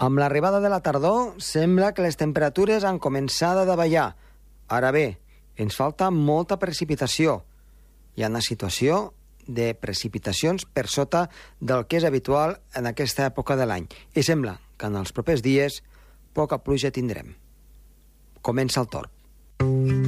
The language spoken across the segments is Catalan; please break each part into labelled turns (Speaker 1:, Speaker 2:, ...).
Speaker 1: Amb l'arribada de la tardor, sembla que les temperatures han començat a davallar. Ara bé, ens falta molta precipitació. Hi ha una situació de precipitacions per sota del que és habitual en aquesta època de l'any. I sembla que en els propers dies poca pluja tindrem. Comença el torn.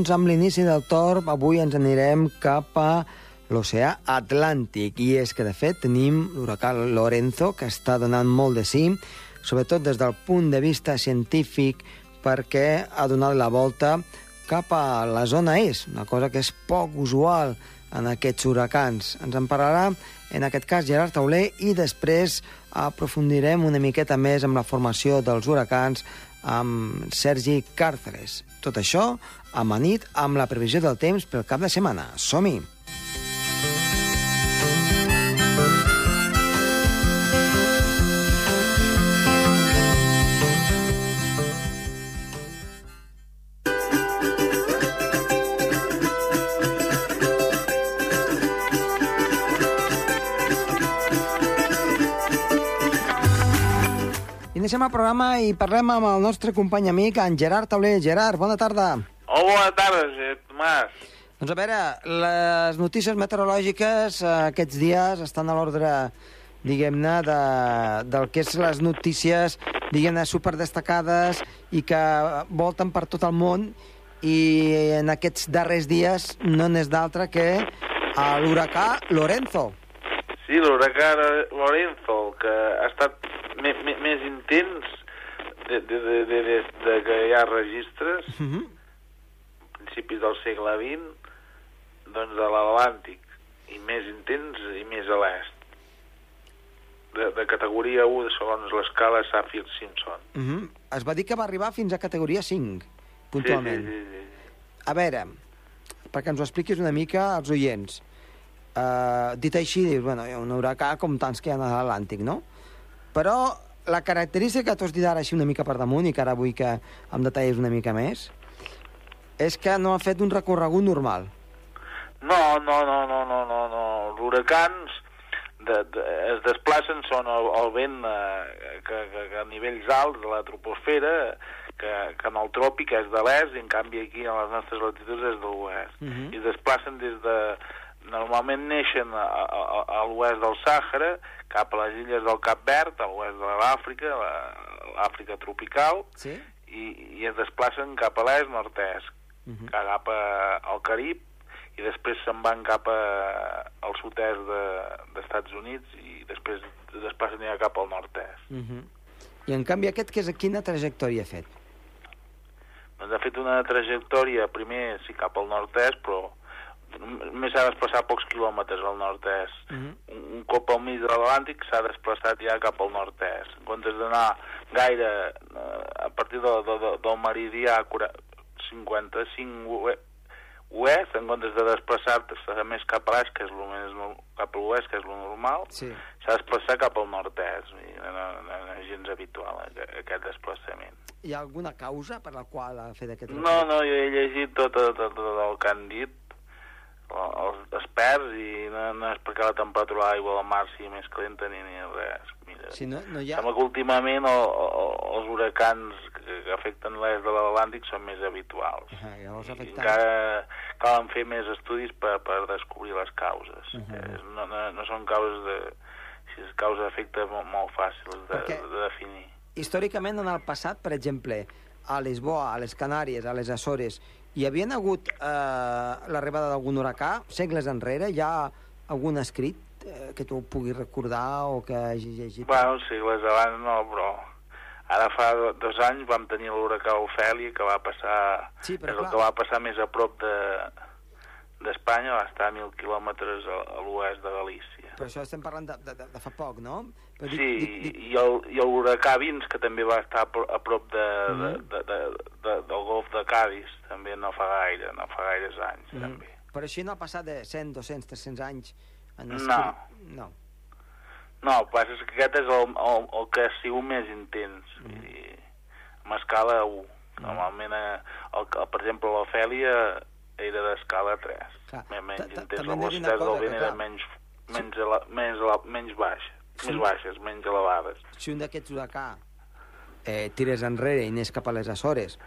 Speaker 1: Doncs amb l'inici del torn avui ens anirem cap a l'oceà Atlàntic i és que de fet tenim l'huracà Lorenzo que està donant molt de sí, sobretot des del punt de vista científic perquè ha donat la volta cap a la zona est, una cosa que és poc usual en aquests huracans. Ens en parlarà, en aquest cas, Gerard Tauler, i després aprofundirem una miqueta més amb la formació dels huracans amb Sergi Càrceres. Tot això amanit amb la previsió del temps pel cap de setmana. Som-hi! Iniciem el programa i parlem amb el nostre company amic, en Gerard Tauler. Gerard, bona tarda.
Speaker 2: Oh, bona tarda, Tomàs.
Speaker 1: Doncs a veure, les notícies meteorològiques eh, aquests dies estan a l'ordre, diguem-ne, de, del que és les notícies, diguem-ne, superdestacades i que volten per tot el món i en aquests darrers dies no n'és d'altre que l'huracà Lorenzo.
Speaker 2: Sí, l'huracà Lorenzo, que ha estat més intens de, de, de, de, de, de que hi ha registres,
Speaker 1: Uh -huh.
Speaker 2: Principis del segle XX, doncs de l'Atlàntic, i més intens i més a l'est. De, de categoria 1, segons l'escala Saffir-Simpson.
Speaker 1: Uh -huh. Es va dir que va arribar fins a categoria 5, puntualment.
Speaker 2: Sí, sí, sí, sí.
Speaker 1: A veure, perquè ens ho expliquis una mica als oients. Uh, dit així, dius, bueno, hi ha un huracà com tants que hi ha a l'Atlàntic, no? Però la característica que t'ho has dit ara així una mica per damunt i que ara vull que em detallis una mica més és que no ha fet un recorregut normal.
Speaker 2: No, no, no, no, no, no, no. Els huracans de, de, es desplacen, són el, el vent eh, que, que, que a nivells alts de la troposfera, que, que en el tròpic és de l'est i en canvi aquí a les nostres latituds és de l'oest.
Speaker 1: Uh -huh.
Speaker 2: I es desplacen des de... Normalment neixen a, a, a l'oest del Sàhara, cap a les illes del Cap Verd, a l'oest de l'Àfrica, l'Àfrica tropical,
Speaker 1: Sí?
Speaker 2: i, i es desplacen cap a l'est, nord-est,
Speaker 1: Uh -huh.
Speaker 2: cap a, al Carib, i després se'n van cap a, al sud-est de- d'Estats Units i després es desplacen ja cap al nord-est.
Speaker 1: Uh -huh. I en canvi aquest, que és, quina trajectòria ha fet?
Speaker 2: Doncs ha fet una trajectòria, primer sí cap al nord-est, però només s'ha desplaçat pocs quilòmetres al nord-est.
Speaker 1: Uh -huh.
Speaker 2: Un, un cop al mig de l'Atlàntic s'ha desplaçat ja cap al nord-est. En comptes d'anar gaire eh, a partir de, de, de, del meridià cura- 55 oe- oest, en comptes de desplaçar-se més cap a l'est, que és lo més, cap a l'oest, que és lo normal,
Speaker 1: Sí.
Speaker 2: s'ha desplaçat cap al nord-est. No, no, no és gens habitual aquest, desplaçament.
Speaker 1: Hi ha alguna causa per la qual ha fet aquest
Speaker 2: No, no, jo he llegit tot, tot, tot, tot el que han dit el- els experts i no, no és perquè la temperatura de l'aigua del mar sigui més calenta ni, ni res. Mira,
Speaker 1: Si no, no hi ha...
Speaker 2: sembla que últimament el, el, els huracans que, afecten l'est de l'Atlàntic són més habituals.
Speaker 1: Ah, llavors
Speaker 2: I encara calen fer més estudis per, per descobrir les causes.
Speaker 1: Mhm.
Speaker 2: Eh, no, no, no són causes de... Si és causa d'efecte molt, molt fàcils de,
Speaker 1: Perquè-
Speaker 2: de definir.
Speaker 1: Històricament, en el passat, per exemple, a Lisboa, a les Canàries, a les Açores, hi havia hagut eh, l'arribada d'algun huracà, segles enrere? Hi ha algun escrit eh, que tu puguis recordar o que hagis llegit?
Speaker 2: Bueno, segles abans no, però ara fa do- dos anys vam tenir l'huracà Ofèlia que va passar,
Speaker 1: Sí, però
Speaker 2: és el
Speaker 1: clar.
Speaker 2: que va passar més a prop de d'Espanya, va estar a mil quilòmetres a, a l'oest de Galícia.
Speaker 1: Però això estem parlant de, de, de, fa poc, no? Però
Speaker 2: Sí,
Speaker 1: dic, dic, dic,
Speaker 2: i el, i l'huracà Vins, que també va estar a pro- a prop de, de,
Speaker 1: Mhm.
Speaker 2: de, de, de, del golf de Cádiz, també no fa gaire, no fa gaires anys,
Speaker 1: Mhm.
Speaker 2: també.
Speaker 1: Però així no ha passat de 100, 200, 300 anys en
Speaker 2: No.
Speaker 1: escrit. No.
Speaker 2: No, el que passa és que aquest és el, el, el que ha sigut més intens. Mm. Vull dir, amb escala 1. Mm. Normalment, eh, el, el, per exemple, l'Ofèlia era d'escala 3.
Speaker 1: Clar,
Speaker 2: menys intens. La velocitat del vent era menys, menys, ele, menys, ele, menys baixa.
Speaker 1: Sí.
Speaker 2: Més baixes, menys elevades.
Speaker 1: si un d'aquests huracà eh, tires enrere i anés cap a les Açores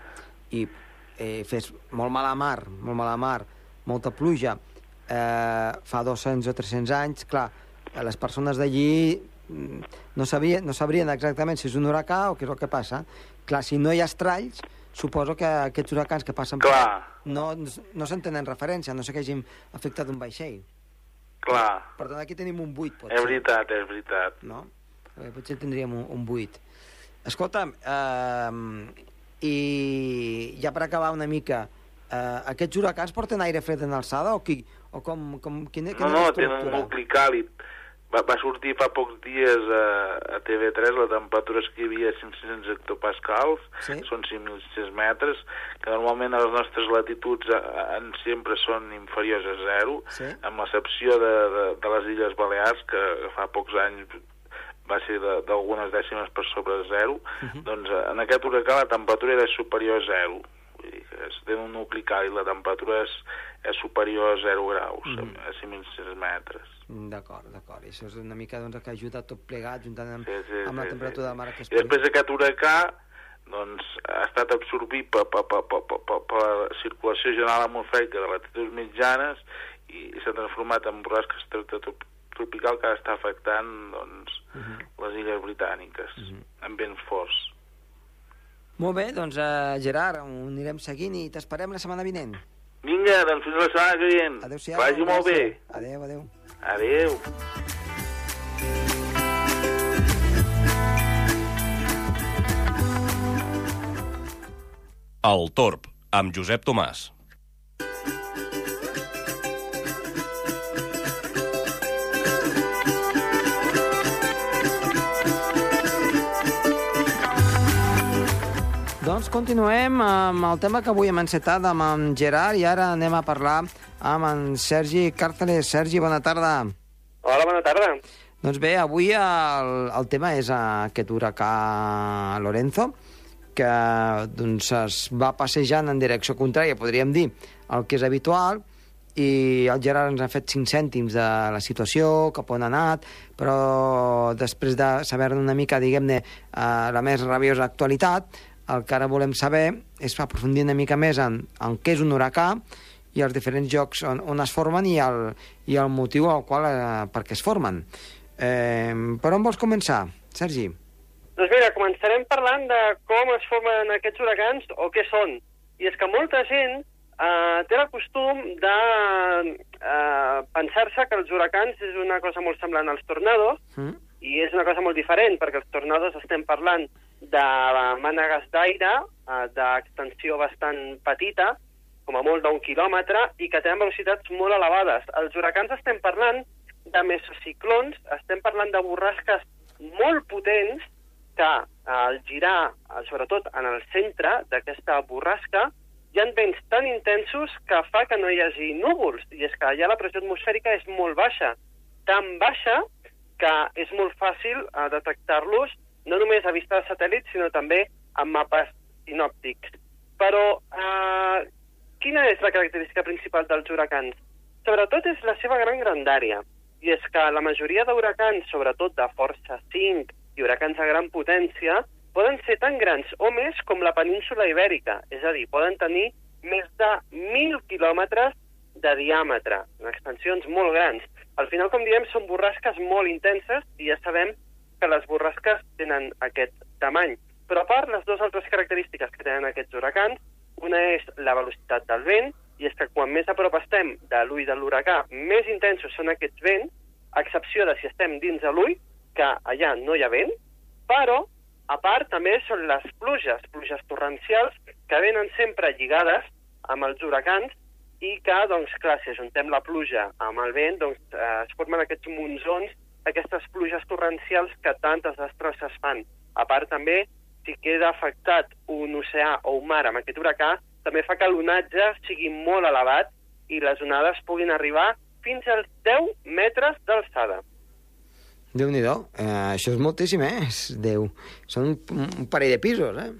Speaker 1: i eh, fes molt mala mar, molt mala mar, molta pluja, eh, fa 200 o 300 anys, clar, eh, les persones d'allí mm, no, sabien, no sabrien exactament si és un huracà o què és el que passa. Clar, si no hi ha estralls, suposo que aquests huracans que passen per
Speaker 2: Clar.
Speaker 1: no, no se'n tenen referència, no sé que hagin afectat un vaixell.
Speaker 2: Clar,
Speaker 1: Per tant, aquí tenim un buit, potser.
Speaker 2: és veritat, és veritat.
Speaker 1: no? Eh, potser tindríem un, un 8. Escolta'm, eh, i ja per acabar una mica, eh, aquests huracans porten aire fred en alçada o, qui, o com, com, quina,
Speaker 2: No,
Speaker 1: quina
Speaker 2: no,
Speaker 1: la
Speaker 2: tenen un nucli càlid. Va, va sortir fa pocs dies a, a TV3 la temperatura que hi havia 500 hectopascals,
Speaker 1: Sí.
Speaker 2: són 5.600 metres, que normalment a les nostres latituds a, a, en sempre són inferiors a zero,
Speaker 1: Sí.
Speaker 2: amb l'excepció de, de, de les Illes Balears, que fa pocs anys va ser de- d'algunes dècimes per sobre zero,
Speaker 1: Mhm.
Speaker 2: doncs eh, en aquest huracà la temperatura era superior a zero. Vull dir que es té un nucli càlid, la temperatura és, és superior a 0 graus,
Speaker 1: Mhm.
Speaker 2: a 5.600 metres.
Speaker 1: D'acord, d'acord. Això és una mica doncs, que ajuda tot plegat, juntant amb,
Speaker 2: Sí, sí,
Speaker 1: amb la
Speaker 2: sí,
Speaker 1: temperatura
Speaker 2: sí.
Speaker 1: del mar que es
Speaker 2: I després aquest huracà doncs, ha estat absorbit per, per, per, per, per, per, per la circulació general atmosfèrica de latituds mitjanes i s'ha transformat en borrasca tropical que està afectant doncs,
Speaker 1: Mhm.
Speaker 2: les illes britàniques
Speaker 1: Mhm.
Speaker 2: amb vents forts.
Speaker 1: Molt bé, doncs, eh, Gerard, ho anirem seguint i t'esperem la setmana vinent.
Speaker 2: Vinga, doncs fins la setmana que ve.
Speaker 1: Adéu-siau.
Speaker 2: Vagi molt bé.
Speaker 1: Adéu, adéu.
Speaker 2: Adéu.
Speaker 3: El Torb, amb Josep Tomàs.
Speaker 1: Continuem amb el tema que avui hem encetat amb en Gerard i ara anem a parlar amb en Sergi Càrceles. Sergi, bona tarda.
Speaker 4: Hola, bona tarda.
Speaker 1: Doncs bé, avui el, el tema és aquest huracà Lorenzo, que doncs, es va passejant en direcció contrària, podríem dir, el que és habitual, i el Gerard ens ha fet 5 cèntims de la situació, cap on ha anat, però després de saber-ne una mica, diguem-ne, eh, la més rabiosa actualitat, el que ara volem saber és aprofundir una mica més en, en què és un huracà i els diferents llocs on, on es formen i el, i el motiu al qual eh, per què es formen. Eh, per on vols començar, Sergi?
Speaker 4: Doncs mira, començarem parlant de com es formen aquests huracans o què són. I és que molta gent eh, té el costum de eh, pensar-se que els huracans és una cosa molt semblant als tornados,
Speaker 1: Mm?
Speaker 4: i és una cosa molt diferent, perquè els tornados estem parlant de mànegues d'aire eh, d'extensió bastant petita, com a molt d'un quilòmetre, i que tenen velocitats molt elevades. Els huracans estem parlant de mesociclons, estem parlant de borrasques molt potents que eh, al girar, eh, sobretot en el centre d'aquesta borrasca, hi ha vents tan intensos que fa que no hi hagi núvols, i és que allà la pressió atmosfèrica és molt baixa, tan baixa que és molt fàcil eh, detectar-los no només a vista de satèl·lit, sinó també amb mapes sinòptics. Però eh, quina és la característica principal dels huracans? Sobretot és la seva gran grandària. I és que la majoria d'huracans, sobretot de força 5 i huracans de gran potència, poden ser tan grans o més com la península ibèrica. És a dir, poden tenir més de 1.000 quilòmetres de diàmetre, en extensions molt grans. Al final, com diem, són borrasques molt intenses i ja sabem que les borrasques tenen aquest tamany. Però a part, les dues altres característiques que tenen aquests huracans, una és la velocitat del vent, i és que quan més a prop estem de l'ull de l'huracà, més intensos són aquests vents, a excepció de si estem dins de l'ull, que allà no hi ha vent, però, a part, també són les pluges, pluges torrencials, que venen sempre lligades amb els huracans i que, doncs, clar, si ajuntem la pluja amb el vent, doncs eh, es formen aquests monzons, aquestes pluges torrencials que tantes destrosses fan. A part, també, si queda afectat un oceà o un mar amb aquest huracà, també fa que l'onatge sigui molt elevat i les onades puguin arribar fins als 10 metres d'alçada.
Speaker 1: déu nhi eh, Això és moltíssim, eh? És, Déu. Són un, un parell de pisos, eh?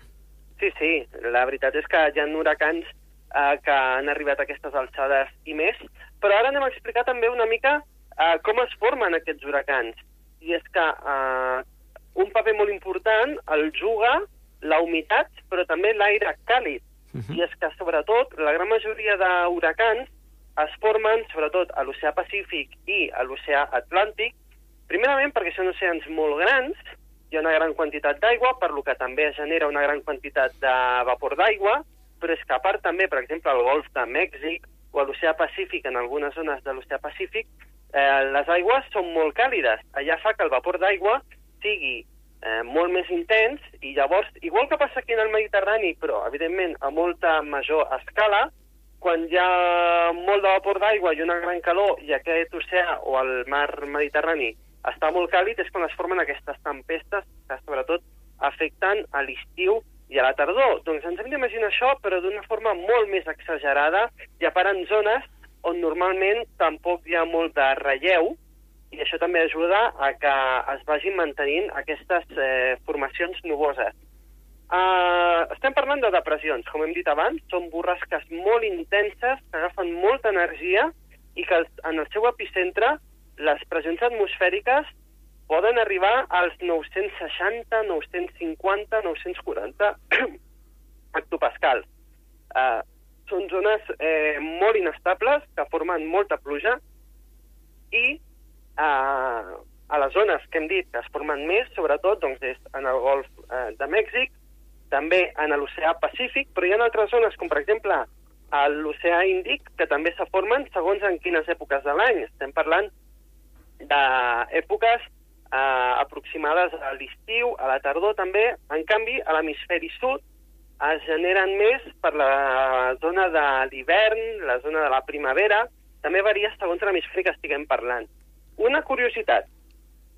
Speaker 4: Sí, sí, la veritat és que hi ha huracans eh, que han arribat a aquestes alçades i més, però ara anem a explicar també una mica eh, com es formen aquests huracans. I és que eh, un paper molt important el juga la humitat, però també l'aire càlid. Uh -huh. I és que, sobretot, la gran majoria d'huracans es formen, sobretot, a l'oceà Pacífic i a l'oceà Atlàntic, primerament perquè són oceans molt grans, hi ha una gran quantitat d'aigua, per lo que també es genera una gran quantitat de vapor d'aigua, però és que a part també, per exemple, al golf de Mèxic o a l'oceà Pacífic, en algunes zones de l'oceà Pacífic, eh, les aigües són molt càlides. Allà fa que el vapor d'aigua sigui eh, molt més intens i llavors, igual que passa aquí en el Mediterrani, però evidentment a molta major escala, quan hi ha molt de vapor d'aigua i una gran calor i aquest oceà o el mar Mediterrani està molt càlid, és quan es formen aquestes tempestes que sobretot afecten a l'estiu i a la tardor. Doncs ens hem d'imaginar això, però d'una forma molt més exagerada i a part en zones on normalment tampoc hi ha molt de relleu, i això també ajuda a que es vagin mantenint aquestes eh, formacions nuboses. Uh, estem parlant de depressions, com hem dit abans, són borrasques molt intenses que agafen molta energia i que en el seu epicentre les pressions atmosfèriques poden arribar als 960, 950, 940 hectopascals. Uh, són zones eh, molt inestables que formen molta pluja i a, a les zones que hem dit que es formen més, sobretot doncs, és en el golf eh, de Mèxic, també en l'oceà Pacífic, però hi ha altres zones, com per exemple a l'oceà Índic, que també se formen segons en quines èpoques de l'any. Estem parlant d'èpoques eh, aproximades a l'estiu, a la tardor també. En canvi, a l'hemisferi sud es generen més per la zona de l'hivern, la zona de la primavera, també varia segons l'hemisferi que estiguem parlant. Una curiositat,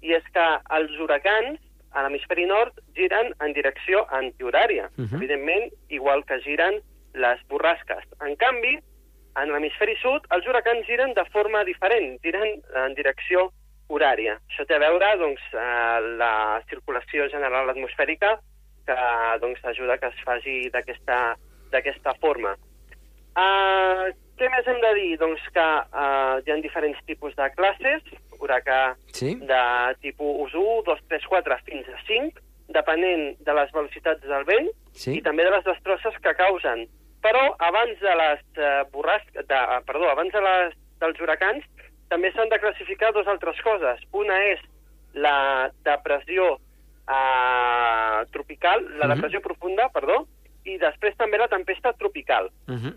Speaker 4: i és que els huracans a l'hemisferi nord giren en direcció antihorària, uh -huh. evidentment, igual que giren les borrasques. En canvi, en l'hemisferi sud, els huracans giren de forma diferent, giren en direcció horària. Això té a veure doncs, eh, la circulació general atmosfèrica que doncs, ajuda que es faci d'aquesta forma. Uh, què més hem de dir? Doncs que uh, hi ha diferents tipus de classes, huracà sí? de tipus 1, 2, 3, 4 fins a 5, depenent de les velocitats del vent sí? i també de les destrosses que causen. Però abans de les uh, borrasques, de, uh, perdó, abans de les, dels huracans, també s'han de classificar dues altres coses. Una és la depressió uh, tropical, la uh mhm. -huh. depressió profunda, perdó, i després també la tempesta tropical. Uh mhm. -huh.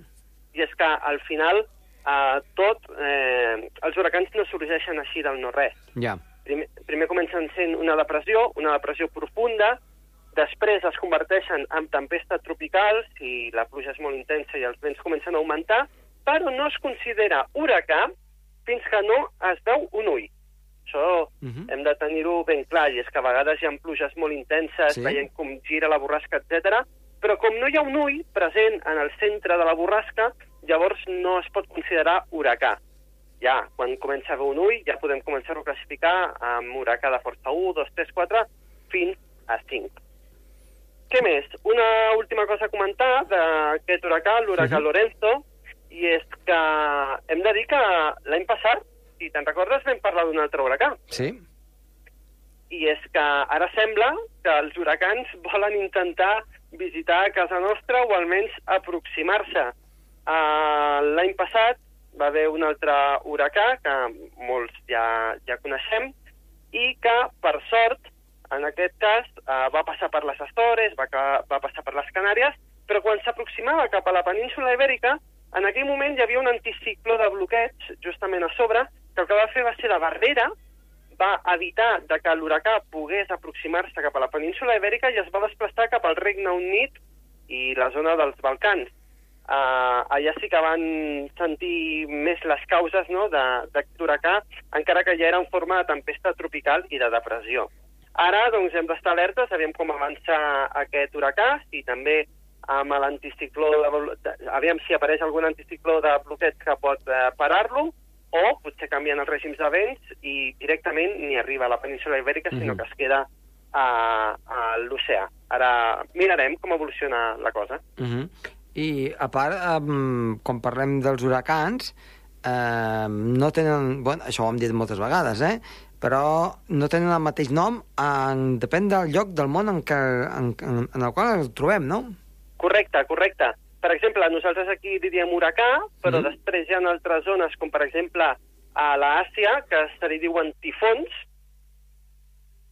Speaker 4: I és que al final uh, tot, eh, els huracans no sorgeixen així del no-res.
Speaker 1: Ja.
Speaker 4: Primer, primer comencen sent una depressió, una depressió profunda, després es converteixen en tempestes tropicals i la pluja és molt intensa i els vents comencen a augmentar, però no es considera huracà fins que no es veu un ull. Això uh mhm. -huh. hem de tenir-ho ben clar, i és que a vegades hi ha pluges molt intenses, sí. veient com gira la borrasca, etc. però com no hi ha un ull present en el centre de la borrasca, llavors no es pot considerar huracà. Ja, quan comença a haver un ull, ja podem començar-ho a classificar amb huracà de força 1, 2, 3, 4, fins a 5. Què més? Una última cosa a comentar d'aquest huracà, l'huracà uh -huh. Lorenzo, i és que hem de dir que l'any passat, si te'n recordes, vam parlar d'un altre huracà.
Speaker 1: Sí.
Speaker 4: I és que ara sembla que els huracans volen intentar visitar casa nostra o almenys aproximar-se. Uh, L'any passat va haver un altre huracà, que molts ja, ja coneixem, i que, per sort, en aquest cas, uh, va passar per les Astores, va, va passar per les Canàries, però quan s'aproximava cap a la península ibèrica, en aquell moment hi havia un anticicló de bloqueig justament a sobre, que el que va fer va ser de barrera, va evitar de que l'huracà pogués aproximar-se cap a la península ibèrica i es va desplaçar cap al Regne Unit i la zona dels Balcans uh, allà sí que van sentir més les causes no, d'aquest huracà, encara que ja era en forma de tempesta tropical i de depressió. Ara doncs, hem d'estar alertes, aviam com avança aquest huracà, i també amb l'anticicló, aviam si apareix algun anticicló de bloqueig que pot eh, parar-lo, o potser canvien els règims de vents i directament ni arriba a la península ibèrica, sinó
Speaker 1: Mhm.
Speaker 4: que es queda a, a l'oceà. Ara mirarem com evoluciona la cosa.
Speaker 1: Uh -huh. I, a part, um, quan parlem dels huracans, eh, no tenen... Bueno, això ho hem dit moltes vegades, eh? Però no tenen el mateix nom, en, depèn del lloc del món en, què, en, en, en el qual el trobem, no?
Speaker 4: Correcte, correcte. Per exemple, nosaltres aquí diríem huracà, però
Speaker 1: Mhm.
Speaker 4: després hi ha altres zones, com per exemple a l'Àsia, que se li diuen tifons,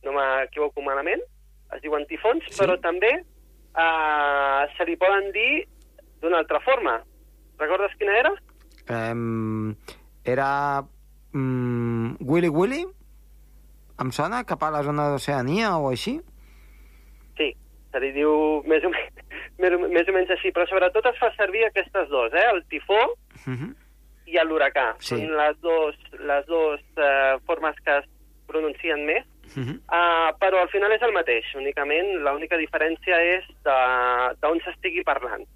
Speaker 4: no m'equivoco malament, es diuen tifons,
Speaker 1: Sí.
Speaker 4: però també eh, se li poden dir d'una altra forma. Recordes quina era?
Speaker 1: Eh, era mm, Willy Willy? Em sona cap a la zona d'Oceania o així?
Speaker 4: Sí, se li diu més o, menys, més, o- més o menys així, però sobretot es fa servir aquestes dos, eh? el tifó
Speaker 1: Uh -huh.
Speaker 4: i l'huracà.
Speaker 1: Sí.
Speaker 4: Són les dos, les dos eh, formes que es pronuncien més,
Speaker 1: Uh -huh.
Speaker 4: uh, però al final és el mateix. Únicament, l'única diferència és d'on s'estigui parlant.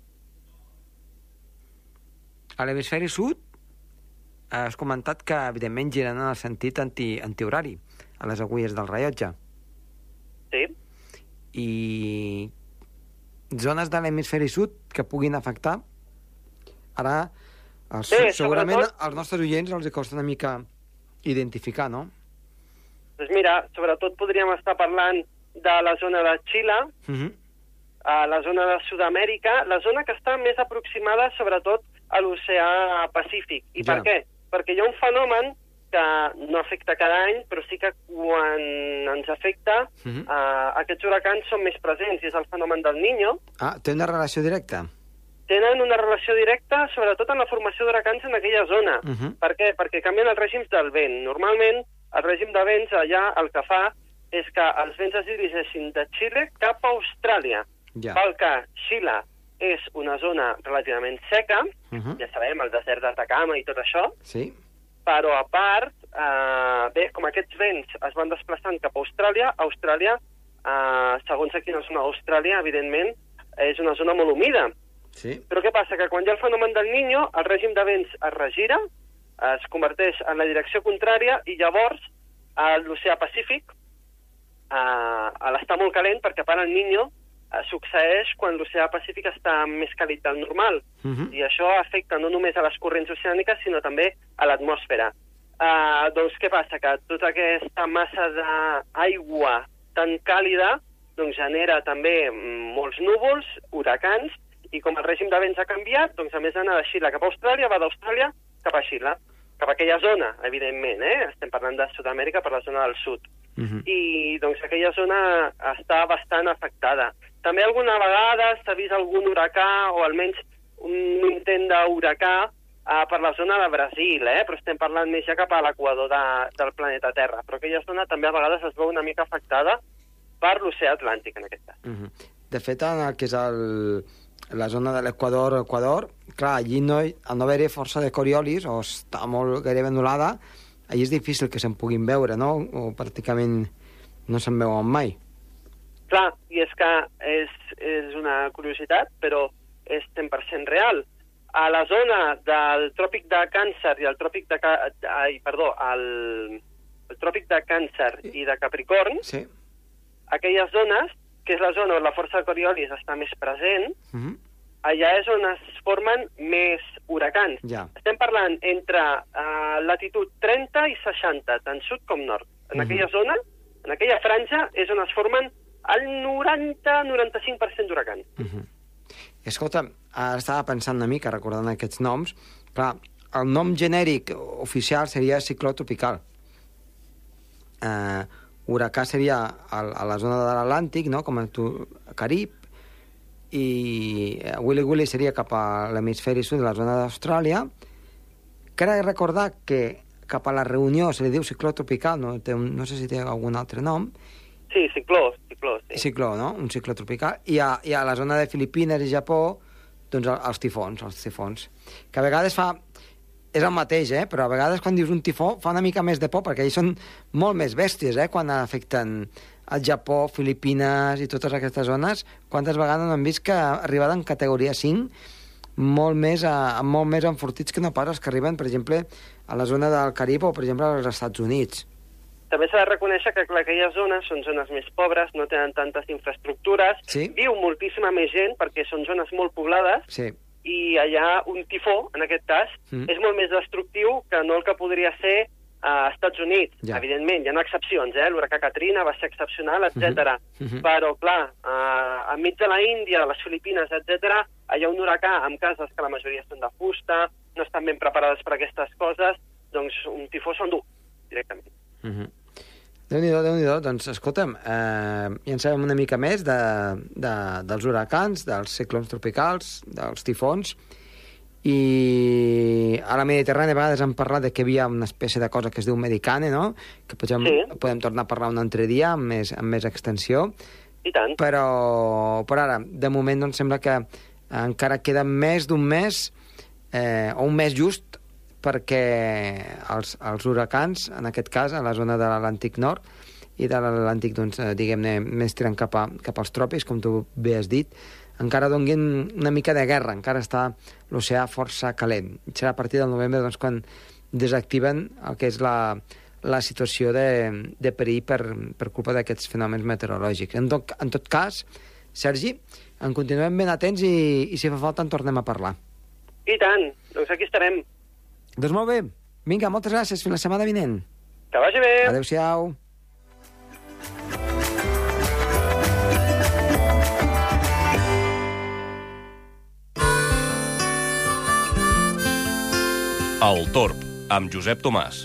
Speaker 1: A l'hemisferi sud has comentat que, evidentment, giren en el sentit anti, antihorari, a les agulles del rellotge.
Speaker 4: Sí?
Speaker 1: I zones de l'hemisferi sud que puguin afectar, ara, els,
Speaker 4: Bé,
Speaker 1: segurament
Speaker 4: sobretot-
Speaker 1: als nostres oients els costa una mica identificar, no?
Speaker 4: Doncs mira, sobretot podríem estar parlant de la zona de Xile,
Speaker 1: Uh -huh.
Speaker 4: a la zona de Sud-amèrica, la zona que està més aproximada sobretot a l'oceà Pacífic. I
Speaker 1: Ja.
Speaker 4: per què? Perquè hi ha un fenomen que no afecta cada any, però sí que quan ens afecta,
Speaker 1: Mhm.
Speaker 4: eh, aquests huracans són més presents, i és el fenomen del Niño.
Speaker 1: Ah, té una relació directa.
Speaker 4: Tenen una relació directa, sobretot en la formació d'huracans en aquella zona.
Speaker 1: Mhm.
Speaker 4: Per què? Perquè canvien els règims del vent. Normalment, el règim de vents allà el que fa és que els vents es dirigeixin de Xile cap a Austràlia.
Speaker 1: Ja.
Speaker 4: Pel que Xile és una zona relativament seca,
Speaker 1: Uh -huh.
Speaker 4: ja sabem, el desert d'Atacama i tot això,
Speaker 1: Sí.
Speaker 4: Però a part, eh, bé, com aquests vents es van desplaçant cap a Austràlia, Austràlia, eh, segons a quina zona d'Austràlia, evidentment, és una zona molt humida.
Speaker 1: Sí.
Speaker 4: Però què passa? Que quan hi ha el fenomen del Niño, el règim de vents es regira, es converteix en la direcció contrària i llavors a l'oceà Pacífic, eh, l'estar molt calent, perquè a part el Niño eh, succeeix quan l'oceà Pacífic està més càlid del normal.
Speaker 1: Uh -huh.
Speaker 4: I això afecta no només a les corrents oceàniques, sinó també a l'atmosfera. Uh, doncs què passa? Que tota aquesta massa d'aigua tan càlida doncs genera també mm, molts núvols, huracans, i com el règim de vents ha canviat, doncs a més d'anar de Xile cap a Austràlia, va d'Austràlia cap a Xile, cap a aquella zona, evidentment, eh? Estem parlant de Sud-amèrica per la zona del sud
Speaker 1: Uh -huh.
Speaker 4: i doncs aquella zona està bastant afectada. També alguna vegada s'ha vist algun huracà o almenys un intent d'huracà uh, per la zona de Brasil, eh? però estem parlant més ja cap a l'equador de, del planeta Terra. Però aquella zona també a vegades es veu una mica afectada per l'oceà Atlàntic, en aquest cas.
Speaker 1: Uh -huh. De fet, en el que és el, la zona de l'Equador, Equador, clar, allí no, al no haver-hi força de coriolis, o està molt gairebé anul·lada, allí és difícil que se'n puguin veure, no? O pràcticament no se'n veuen mai.
Speaker 4: Clar, i és que és, és una curiositat, però és 100% real. A la zona del tròpic de Càncer i el tròpic de... Ai, perdó, el, el tròpic de Càncer i de Capricorn,
Speaker 1: Sí.
Speaker 4: aquelles zones, que és la zona on la força de Coriolis està més present,
Speaker 1: Uh -huh.
Speaker 4: allà és on es formen més huracans.
Speaker 1: Ja.
Speaker 4: Estem parlant entre uh, latitud 30 i 60, tant sud com nord. En
Speaker 1: Mhm.
Speaker 4: aquella zona, en aquella franja, és on es formen el 90-95% d'huracans.
Speaker 1: Uh -huh. Escolta, ara estava pensant una mica, recordant aquests noms, clar, el nom genèric oficial seria cicló tropical. Uh, huracà seria a, a la zona de l'Atlàntic, no?, com el tu, Carib, i eh, Willy Willy seria cap a l'hemisferi sud de la zona d'Austràlia. Cal recordar que cap a la Reunió se li diu cicló tropical, no, té no sé si té algun altre nom,
Speaker 4: Sí, cicló, cicló, sí.
Speaker 1: cicló, no? Un cicló tropical. I a, i a la zona de Filipines i Japó, doncs el- els tifons, els tifons. Que a vegades fa... És el mateix, eh? Però a vegades quan dius un tifó fa una mica més de por, perquè ells són molt més bèsties, eh? Quan afecten el Japó, Filipines i totes aquestes zones, quantes vegades no hem vist que arribaven en categoria 5 molt més, a, molt més enfortits que no pas els que arriben, per exemple, a la zona del Carib o, per exemple, als Estats Units.
Speaker 4: També s'ha de reconèixer que clar, aquelles zones són zones més pobres, no tenen tantes infraestructures,
Speaker 1: Sí.
Speaker 4: viu moltíssima més gent perquè són zones molt poblades
Speaker 1: Sí.
Speaker 4: i allà un tifó, en aquest cas,
Speaker 1: Mm.
Speaker 4: és molt més destructiu que no el que podria ser a Estats Units.
Speaker 1: Ja.
Speaker 4: Evidentment, hi ha excepcions, eh? L'huracà Katrina va ser excepcional, etc.
Speaker 1: Mhm.
Speaker 4: Però, clar, uh, enmig de la Índia, les Filipines, etc., hi ha un huracà amb cases que la majoria són de fusta, no estan ben preparades per aquestes coses, doncs un tifó s'endú directament.
Speaker 1: Uh -huh. Déu-n'hi-do, déu nhi déu Doncs, escolta'm, eh, ja en sabem una mica més de, de, dels huracans, dels ciclons tropicals, dels tifons, i a la Mediterrània a vegades hem parlat de que hi havia una espècie de cosa que es diu medicane, no? Que podem,
Speaker 4: Sí.
Speaker 1: podem tornar a parlar un altre dia amb més, amb més extensió,
Speaker 4: I tant.
Speaker 1: però per ara, de moment, doncs sembla que encara queda més d'un mes, eh, o un mes just, perquè els, els huracans, en aquest cas, a la zona de l'Atlàntic Nord, i de l'Atlàntic, doncs, eh, diguem-ne, més tirant cap, a, cap als tròpics, com tu bé has dit, encara donguin una mica de guerra, encara està l'oceà força calent. Serà a partir del novembre doncs, quan desactiven el que és la, la situació de, de perill per, per culpa d'aquests fenòmens meteorològics. En tot, en tot cas, Sergi, en continuem ben atents i, i si fa falta en tornem a parlar.
Speaker 4: I tant. Doncs aquí estarem.
Speaker 1: Doncs molt bé. Vinga, moltes gràcies. Fins la setmana vinent.
Speaker 4: Que vagi bé.
Speaker 1: Adéu-siau.
Speaker 3: El Torb, amb Josep Tomàs.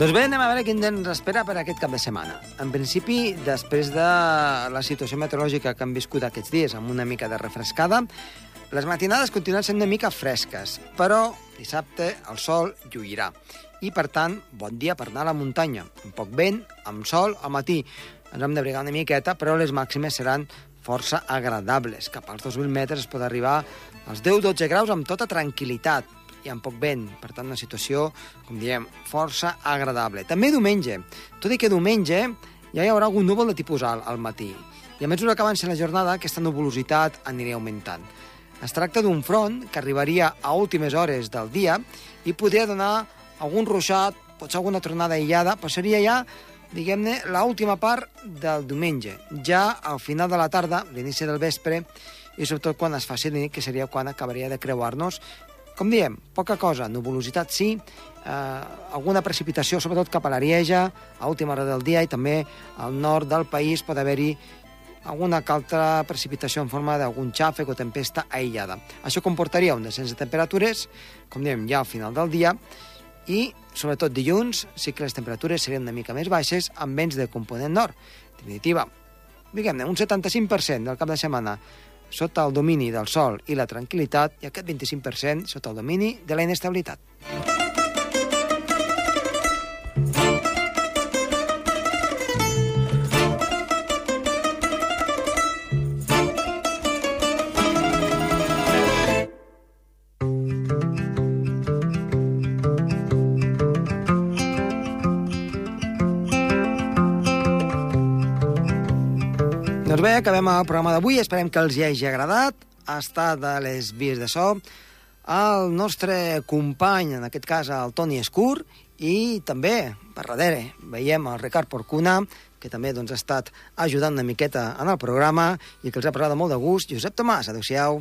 Speaker 1: Doncs bé, anem a veure quin ens espera per aquest cap de setmana. En principi, després de la situació meteorològica que hem viscut aquests dies, amb una mica de refrescada, les matinades continuen sent una mica fresques, però dissabte el sol lluirà. I, per tant, bon dia per anar a la muntanya. Amb poc vent, amb sol, al matí. Ens hem d'abrigar una miqueta, però les màximes seran força agradables. Cap als 2.000 metres es pot arribar als 10-12 graus amb tota tranquil·litat i amb poc vent. Per tant, una situació, com diem, força agradable. També diumenge. Tot i que diumenge ja hi haurà algun núvol de tipus alt al matí. I a mesura que avanci la jornada, aquesta nuvolositat aniria augmentant. Es tracta d'un front que arribaria a últimes hores del dia i podria donar algun ruixat, potser alguna tronada aïllada, però seria ja, diguem-ne, l'última part del diumenge. Ja al final de la tarda, l'inici del vespre, i sobretot quan es faci nit, que seria quan acabaria de creuar-nos com diem, poca cosa, nuvolositat sí, eh, alguna precipitació, sobretot cap a l'Arieja, a última hora del dia, i també al nord del país pot haver-hi alguna altra precipitació en forma d'algun xàfec o tempesta aïllada. Això comportaria un descens de temperatures, com diem, ja al final del dia, i, sobretot dilluns, sí que les temperatures serien una mica més baixes amb vents de component nord. En definitiva, diguem-ne, un 75% del cap de setmana sota el domini del sol i la tranquil·litat i aquest 25% sota el domini de la inestabilitat. Doncs bé, acabem el programa d'avui. Esperem que els hi hagi agradat. Ha estat de les vies de so el nostre company, en aquest cas el Toni Escur, i també, per darrere, veiem el Ricard Porcuna, que també doncs, ha estat ajudant una miqueta en el programa i que els ha parlat de molt de gust. Josep Tomàs, adeu-siau.